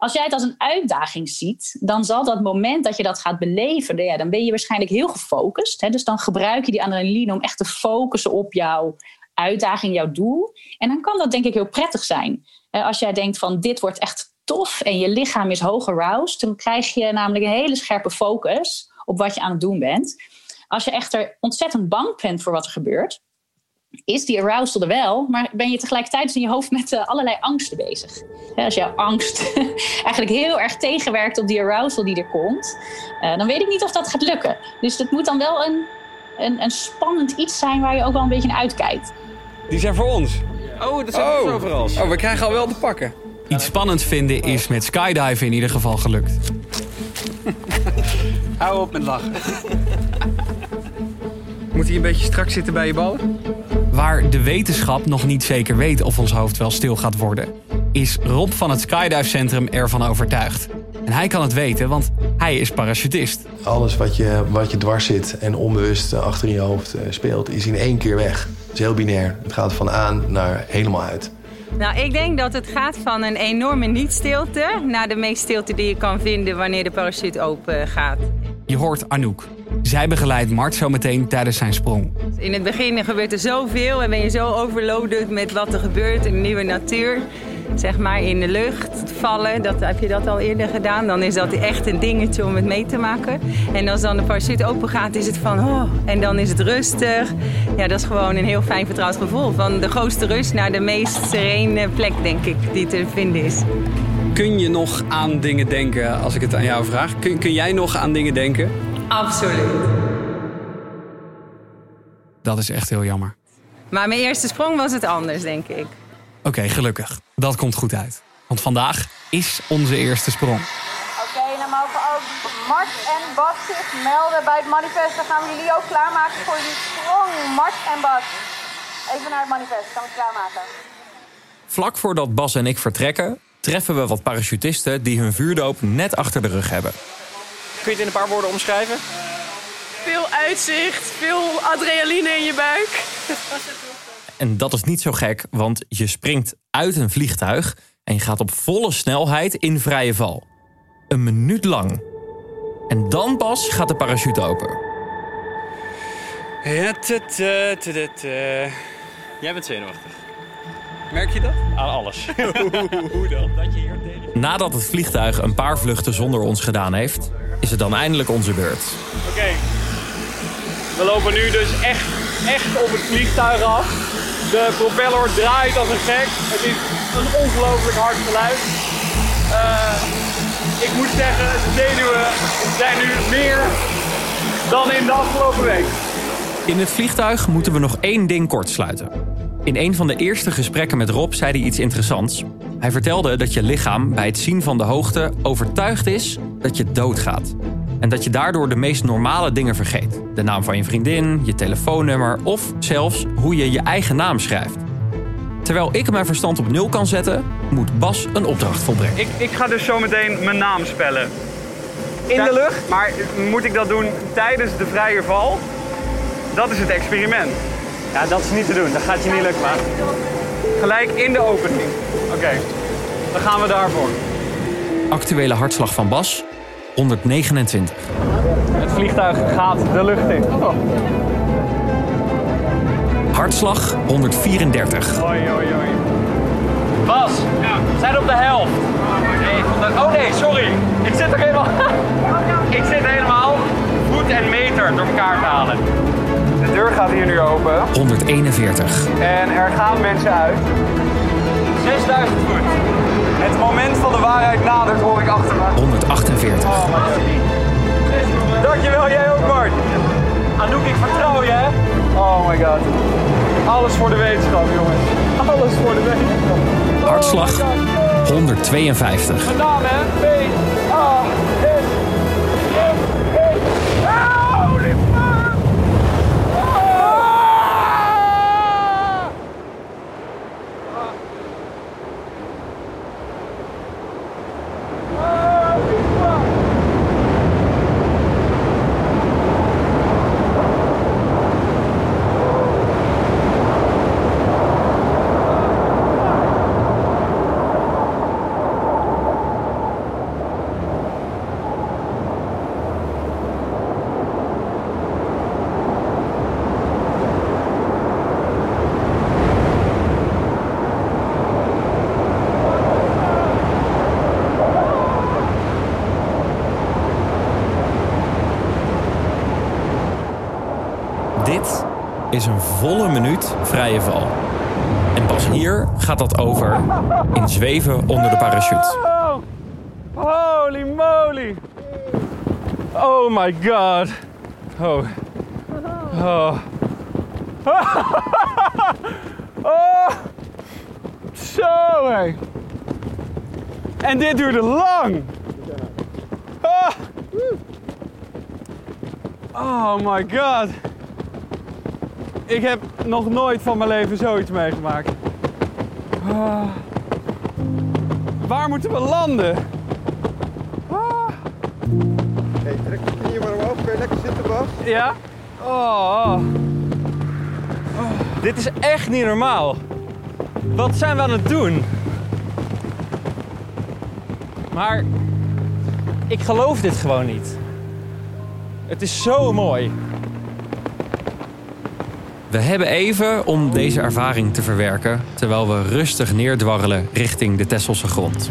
Speaker 28: Als jij het als een uitdaging ziet, dan zal dat moment dat je dat gaat beleven, ja, dan ben je waarschijnlijk heel gefocust. Hè? Dus dan gebruik je die adrenaline om echt te focussen op jouw uitdaging, jouw doel. En dan kan dat denk ik heel prettig zijn. Als jij denkt van dit wordt echt tof en je lichaam is hoog aroused, dan krijg je namelijk een hele scherpe focus op wat je aan het doen bent. Als je echter ontzettend bang bent voor wat er gebeurt, is die arousal er wel, maar ben je tegelijkertijd dus in je hoofd met uh, allerlei angsten bezig. als jouw angst eigenlijk heel erg tegenwerkt op die arousal die er komt, uh, dan weet ik niet of dat gaat lukken. Dus het moet dan wel een, een, een spannend iets zijn waar je ook wel een beetje naar uitkijkt.
Speaker 23: Die zijn voor ons.
Speaker 9: Oh, dat zijn oh. voor overal.
Speaker 23: Oh, we krijgen al wel te pakken.
Speaker 1: Iets spannends vinden is met skydiven in ieder geval gelukt.
Speaker 23: Hou op met lachen. Moet hij een beetje strak zitten bij je ballen?
Speaker 1: Waar de wetenschap nog niet zeker weet of ons hoofd wel stil gaat worden, is Rob van het Skydive Centrum ervan overtuigd. En hij kan het weten, want hij is parachutist.
Speaker 27: Alles wat je, wat je dwars zit en onbewust achter in je hoofd eh, speelt, is in één keer weg. Het is heel binair. Het gaat van aan naar helemaal uit.
Speaker 29: Nou, ik denk dat het gaat van een enorme niet-stilte naar de meest stilte die je kan vinden wanneer de parachute open gaat.
Speaker 1: Je hoort Anouk. Zij begeleidt Mart zo meteen tijdens zijn sprong.
Speaker 29: In het begin gebeurt er zoveel en ben je zo overloaded met wat er gebeurt in de nieuwe natuur zeg maar in de lucht vallen. Dat, heb je dat al eerder gedaan? Dan is dat echt een dingetje om het mee te maken. En als dan de parachute open gaat, is het van oh, en dan is het rustig. Ja, dat is gewoon een heel fijn vertrouwd gevoel. Van de grootste rust naar de meest serene plek, denk ik, die te vinden is.
Speaker 23: Kun je nog aan dingen denken als ik het aan jou vraag? Kun, kun jij nog aan dingen denken?
Speaker 29: Absoluut.
Speaker 1: Dat is echt heel jammer.
Speaker 29: Maar mijn eerste sprong was het anders, denk ik.
Speaker 1: Oké, gelukkig. Dat komt goed uit. Want vandaag is onze eerste sprong.
Speaker 30: Oké, dan mogen ook Mart en Bas zich melden bij het manifest. Dan gaan we jullie ook klaarmaken voor die sprong. Mart en Bas. Even naar het manifest, gaan we klaarmaken.
Speaker 10: Vlak voordat Bas en ik vertrekken, treffen we wat parachutisten die hun vuurdoop net achter de rug hebben.
Speaker 23: Kun je het in een paar woorden omschrijven?
Speaker 31: Veel uitzicht, veel adrenaline in je buik.
Speaker 10: En dat is niet zo gek, want je springt uit een vliegtuig en je gaat op volle snelheid in vrije val. Een minuut lang. En dan pas gaat de parachute open.
Speaker 23: Ja,
Speaker 9: Jij bent zenuwachtig.
Speaker 23: Merk je dat?
Speaker 9: Aan alles.
Speaker 23: Hoe dan?
Speaker 9: Dat je hier tegen...
Speaker 10: Nadat het vliegtuig een paar vluchten zonder ons gedaan heeft, is het dan eindelijk onze beurt.
Speaker 23: Oké. We lopen nu dus echt, echt op het vliegtuig af. De propeller draait als een gek. Het is een ongelooflijk hard geluid. Uh, ik moet zeggen, de zenuwen zijn nu meer dan in de afgelopen week.
Speaker 10: In het vliegtuig moeten we nog één ding kortsluiten. In een van de eerste gesprekken met Rob zei hij iets interessants. Hij vertelde dat je lichaam bij het zien van de hoogte overtuigd is dat je doodgaat. En dat je daardoor de meest normale dingen vergeet. De naam van je vriendin, je telefoonnummer of zelfs hoe je je eigen naam schrijft. Terwijl ik mijn verstand op nul kan zetten, moet Bas een opdracht volbrengen.
Speaker 23: Ik, ik ga dus zometeen mijn naam spellen.
Speaker 1: in de lucht. Maar moet ik dat doen tijdens de vrije val? Dat is het experiment.
Speaker 32: Ja, dat is niet te doen. Dat gaat je niet lukken, maar.
Speaker 1: Gelijk in de opening. Oké, dan gaan we daarvoor.
Speaker 10: Actuele hartslag van Bas 129.
Speaker 1: Het vliegtuig gaat de lucht in. Oh.
Speaker 10: Hartslag 134.
Speaker 1: Oei, oei, oei. Bas, we zijn op de helft. Oh nee, sorry. Ik zit er helemaal... ik zit helemaal voet en meter door elkaar te halen. De deur gaat hier nu open.
Speaker 10: 141.
Speaker 1: En er gaan mensen uit. 6000 voet. Het moment van de waarheid nadert, hoor ik achter me.
Speaker 10: 148.
Speaker 1: Oh my god. Dankjewel, jij ook, Bart. Anouk, ik vertrouw je, hè? Oh my god. Alles voor de wetenschap, jongens. Alles voor de wetenschap.
Speaker 10: Hartslag 152.
Speaker 1: Gedaan, hè A, S, M, E. Holy fuck!
Speaker 10: Dit is een volle minuut vrije val. En pas hier gaat dat over in zweven onder de parachute.
Speaker 1: Holy moly! Oh my god! Oh. Oh. oh. Zo hé! En dit duurde lang! Ah. Oh my god! Ik heb nog nooit van mijn leven zoiets meegemaakt. Ah. Waar moeten we landen?
Speaker 33: Hey, trek knieën maar omhoog. Kun je lekker zitten, Bas?
Speaker 1: Ja? Oh. Oh. Dit is echt niet normaal. Wat zijn we aan het doen? Maar ik geloof dit gewoon niet. Het is zo mooi.
Speaker 10: We hebben even om deze ervaring te verwerken terwijl we rustig neerdwarrelen richting de Tesselse grond.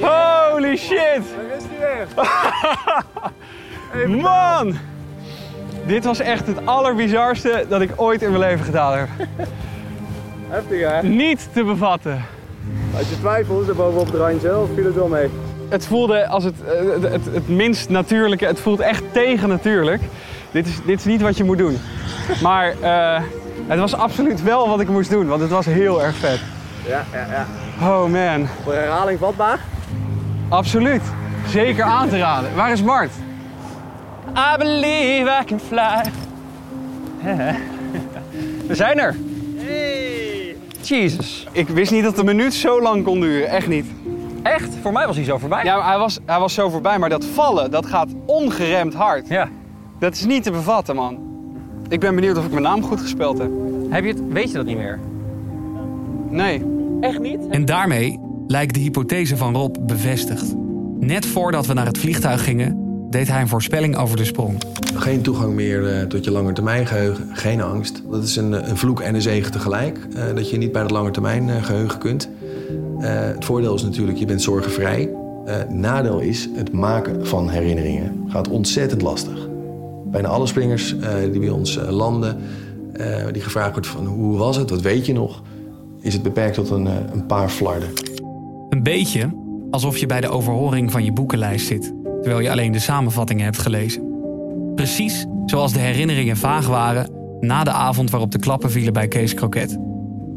Speaker 1: Holy shit!
Speaker 33: Daar is hij weer.
Speaker 1: Man! Dit was echt het allerbizarste dat ik ooit in mijn leven gedaan heb.
Speaker 33: Heftig, hè?
Speaker 1: Niet te bevatten.
Speaker 33: Als je twijfelt, er bovenop het randje, of viel het wel mee?
Speaker 1: Het voelde als het, eh, het, het, het minst natuurlijke. Het voelt echt tegen natuurlijk. Dit is, dit is niet wat je moet doen. Maar eh, het was absoluut wel wat ik moest doen, want het was heel erg vet.
Speaker 33: Ja, ja, ja.
Speaker 1: Oh man.
Speaker 33: Voor herhaling vatbaar?
Speaker 1: Absoluut. Zeker aan te raden. Waar is Mart? I believe I can fly. We zijn er.
Speaker 32: Hey!
Speaker 1: Jesus. Ik wist niet dat de minuut zo lang kon duren. Echt niet.
Speaker 32: Echt? Voor mij was hij zo voorbij.
Speaker 1: Ja, maar hij was, hij was zo voorbij. Maar dat vallen, dat gaat ongeremd hard.
Speaker 32: Ja.
Speaker 1: Dat is niet te bevatten, man. Ik ben benieuwd of ik mijn naam goed gespeld heb.
Speaker 32: Heb je het, weet je dat niet meer?
Speaker 1: Nee.
Speaker 32: Echt niet?
Speaker 34: En daarmee lijkt de hypothese van Rob bevestigd. Net voordat we naar het vliegtuig gingen, deed hij een voorspelling over de sprong.
Speaker 27: Geen toegang meer eh, tot je langetermijngeheugen, geen angst. Dat is een, eh, een vloek en een zegen tegelijk, eh, dat je niet bij het langetermijngeheugen kunt. Het voordeel is natuurlijk, je bent zorgenvrij. Het nadeel is, het maken van herinneringen gaat ontzettend lastig. Bijna alle springers die bij ons landen, die gevraagd wordt van hoe was het, wat weet je nog, is het beperkt tot een, een paar flarden.
Speaker 34: Een beetje alsof je bij de overhoring van je boekenlijst zit, terwijl je alleen de samenvattingen hebt gelezen. Precies zoals de herinneringen vaag waren na de avond waarop de klappen vielen bij Kees Kroket.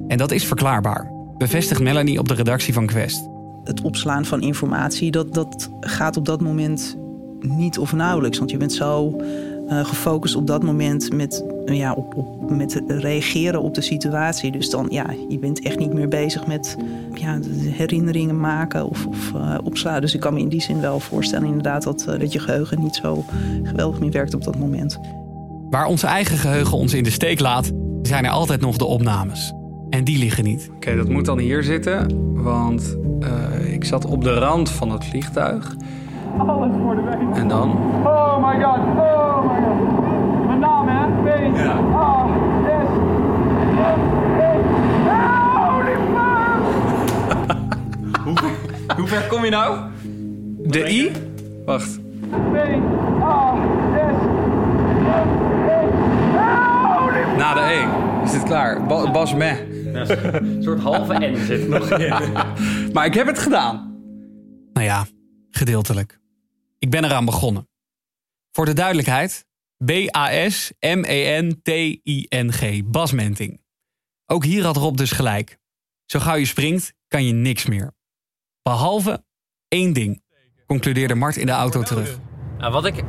Speaker 34: En dat is verklaarbaar, bevestigt Melanie op de redactie van Quest.
Speaker 11: Het opslaan van informatie, dat, dat gaat op dat moment niet of nauwelijks. Want je bent zo eh, gefocust op dat moment met, ja, op, op, met reageren op de situatie. Dus dan, ja, je bent echt niet meer bezig met ja, herinneringen maken of, of eh, opslaan. Dus ik kan me in die zin wel voorstellen inderdaad dat, eh, dat je geheugen niet zo geweldig meer werkt op dat moment.
Speaker 1: Waar ons eigen geheugen ons in de steek laat, zijn er altijd nog de opnames. En die liggen niet.
Speaker 23: Oké, dat moet dan hier zitten, want eh, ik zat op de rand van het vliegtuig.
Speaker 30: Alles voor de week.
Speaker 23: En dan?
Speaker 30: Oh my god, oh my god. Mijn naam hè? B. Ja. A. S. M. E. Holy fuck!
Speaker 9: Hoe ver kom je nou?
Speaker 23: De I? Wacht.
Speaker 30: B. A. S.
Speaker 23: Na de E. Is dit klaar? Ba- Bas meh.
Speaker 9: Een soort halve N zit er nog in.
Speaker 23: Maar ik heb het gedaan.
Speaker 1: Nou ja, gedeeltelijk. Ik ben eraan begonnen. Voor de duidelijkheid, B-A-S-M-E-N-T-I-N-G, Basmenting. Ook hier had Rob dus gelijk. Zo gauw je springt, kan je niks meer. Behalve één ding, concludeerde Mart in de auto terug.
Speaker 10: Nou, wat ik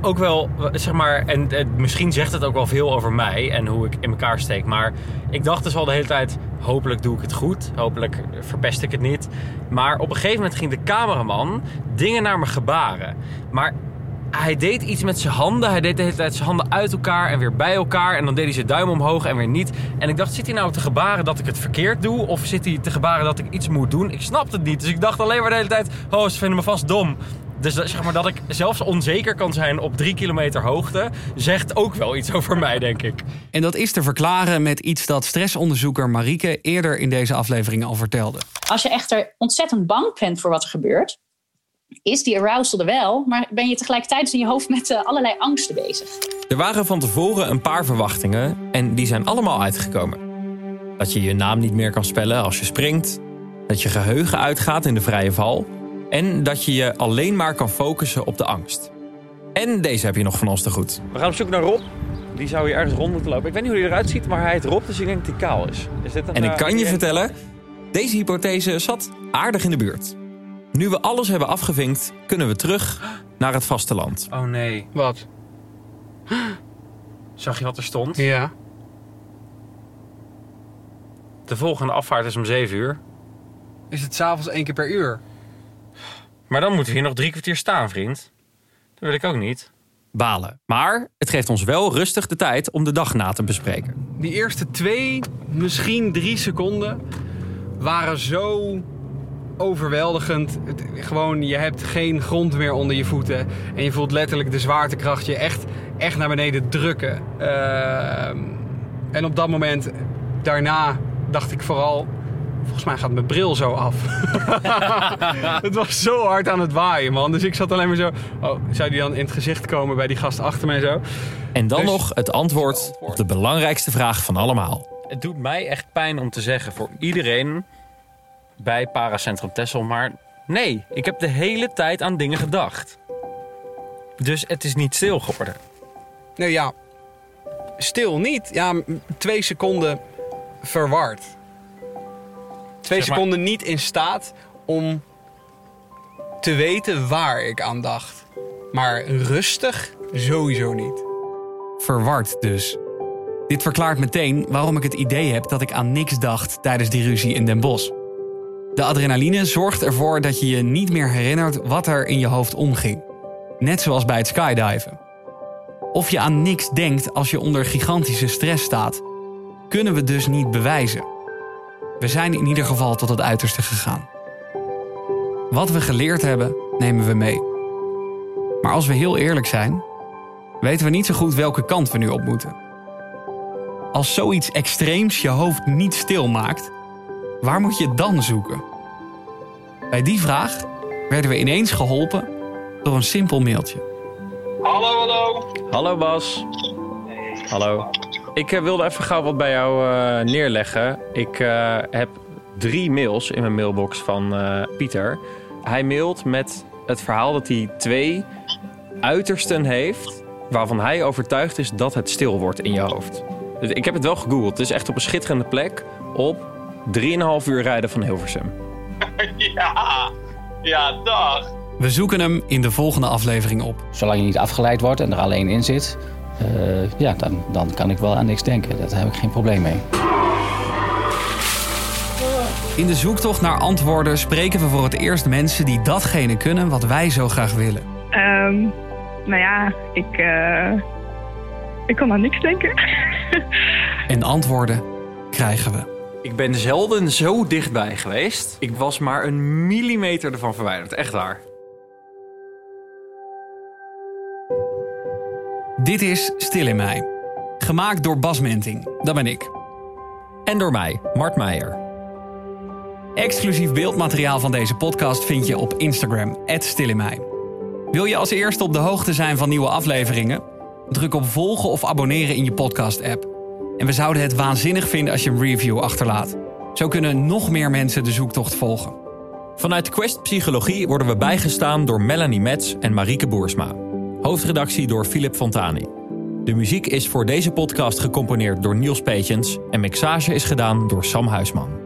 Speaker 10: ook wel, zeg maar, en, en misschien zegt het ook wel veel over mij en hoe ik in elkaar steek. Maar ik dacht dus al de hele tijd, hopelijk doe ik het goed. Hopelijk verpest ik het niet. Maar op een gegeven moment ging de cameraman dingen naar me gebaren. Maar hij deed iets met zijn handen. Hij deed de hele tijd zijn handen uit elkaar en weer bij elkaar. En dan deed hij zijn duim omhoog en weer niet. En ik dacht, zit hij nou te gebaren dat ik het verkeerd doe? Of zit hij te gebaren dat ik iets moet doen? Ik snapte het niet. Dus ik dacht alleen maar de hele tijd, oh, ze vinden me vast dom. Dus dat, zeg maar dat ik zelfs onzeker kan zijn op drie kilometer hoogte, zegt ook wel iets over mij, denk ik.
Speaker 1: En dat is te verklaren met iets dat stressonderzoeker Marieke eerder in deze aflevering al vertelde.
Speaker 28: Als je echter ontzettend bang bent voor wat er gebeurt, is die arousal er wel, maar ben je tegelijkertijd in je hoofd met eh, allerlei angsten bezig.
Speaker 10: Er waren van tevoren een paar verwachtingen en die zijn allemaal uitgekomen. Dat je je naam niet meer kan spellen als je springt, dat je geheugen uitgaat in de vrije val en dat je je alleen maar kan focussen op de angst. En deze heb je nog van ons te goed.
Speaker 35: We gaan op zoek naar Rob. Die zou hier ergens rond moeten lopen. Ik weet niet hoe hij eruit ziet, maar hij heet Rob, dus ik denk dat hij kaal is. is dit een,
Speaker 10: En ik
Speaker 35: eh,
Speaker 10: kan je vertellen, deze hypothese zat aardig in de buurt. Nu we alles hebben afgevinkt, kunnen we terug naar het vasteland.
Speaker 35: Oh nee.
Speaker 23: Wat?
Speaker 10: Zag je wat er stond?
Speaker 23: Ja.
Speaker 10: De volgende afvaart is om 7 uur.
Speaker 23: Is het s'avonds één keer per uur?
Speaker 10: Maar dan moeten we hier nog drie kwartier staan, vriend. Dat wil ik ook niet. Balen. Maar het geeft ons wel rustig de tijd om de dag na te bespreken.
Speaker 23: Die eerste twee, misschien drie seconden waren zo overweldigend. Het- gewoon, je hebt geen grond meer onder je voeten. En je voelt letterlijk de zwaartekracht je echt, echt naar beneden drukken. Ehm, en op dat moment, daarna, dacht ik vooral... Volgens mij gaat mijn bril zo af. het was zo hard aan het waaien, man. Dus ik zat alleen maar zo... Oh, zou die dan in het gezicht komen bij die gast achter mij zo?
Speaker 10: En dan
Speaker 23: Dus-
Speaker 10: nog het antwoord op de belangrijkste vraag van allemaal.
Speaker 35: Het doet mij echt pijn om te zeggen voor iedereen bij Paracentrum Tessel, maar nee, ik heb de hele tijd aan dingen gedacht. Dus het is niet stil geworden.
Speaker 23: Nou ja, stil niet. Ja, twee seconden verward. Twee
Speaker 35: Zeg maar-
Speaker 23: seconden niet in staat om te weten waar ik aan dacht. Maar rustig sowieso niet.
Speaker 1: Verward dus. Dit verklaart meteen waarom ik het idee heb dat ik aan niks dacht tijdens die ruzie in Den Bosch. De adrenaline zorgt ervoor dat je je niet meer herinnert wat er in je hoofd omging. Net zoals bij het skydiven. Of je aan niks denkt als je onder gigantische stress staat, kunnen we dus niet bewijzen. We zijn in ieder geval tot het uiterste gegaan. Wat we geleerd hebben, nemen we mee. Maar als we heel eerlijk zijn, weten we niet zo goed welke kant we nu op moeten. Als zoiets extreems je hoofd niet stil maakt, waar moet je het dan zoeken? Bij die vraag werden we ineens geholpen door een simpel mailtje.
Speaker 35: Hallo, hallo. Hallo Bas. Hallo. Ik eh, wilde even gauw wat bij jou eh, neerleggen. Ik eh, heb drie mails in mijn mailbox van eh, Pieter. Hij mailt met het verhaal dat hij twee uitersten heeft... waarvan hij overtuigd is dat het stil wordt in je hoofd. Dus ik heb het wel gegoogeld. Het is echt op een schitterende plek op 3,5 uur rijden van Hilversum.
Speaker 25: Ja, ja, dag.
Speaker 1: We zoeken hem in de volgende aflevering op.
Speaker 36: Zolang je niet afgeleid wordt en er alleen in zit, eh, ja, dan, dan kan ik wel aan niks denken. Daar heb ik geen probleem mee.
Speaker 1: In de zoektocht naar antwoorden spreken we voor het eerst mensen die datgene kunnen wat wij zo graag willen.
Speaker 31: Ehm, nou ja, ik, eh, ik kan aan niks denken.
Speaker 1: En antwoorden krijgen we.
Speaker 9: Ik ben zelden zo dichtbij geweest. Ik was maar een millimeter ervan verwijderd. Echt waar.
Speaker 1: Dit is Stil in mij. Gemaakt door Bas Menting, dat ben ik.
Speaker 10: En door mij, Mart Meijer.
Speaker 1: Exclusief beeldmateriaal van deze podcast vind je op Instagram, @stilinmij. Wil je als eerste op de hoogte zijn van nieuwe afleveringen? Druk op volgen of abonneren in je podcast-app. En we zouden het waanzinnig vinden als je een review achterlaat. Zo kunnen nog meer mensen de zoektocht volgen.
Speaker 10: Vanuit Quest Psychologie worden we bijgestaan door Melanie Metz en Marieke Boersma. Hoofdredactie door Philip Fontani. De muziek is voor deze podcast gecomponeerd door Niels Petjens en mixage is gedaan door Sam Huisman.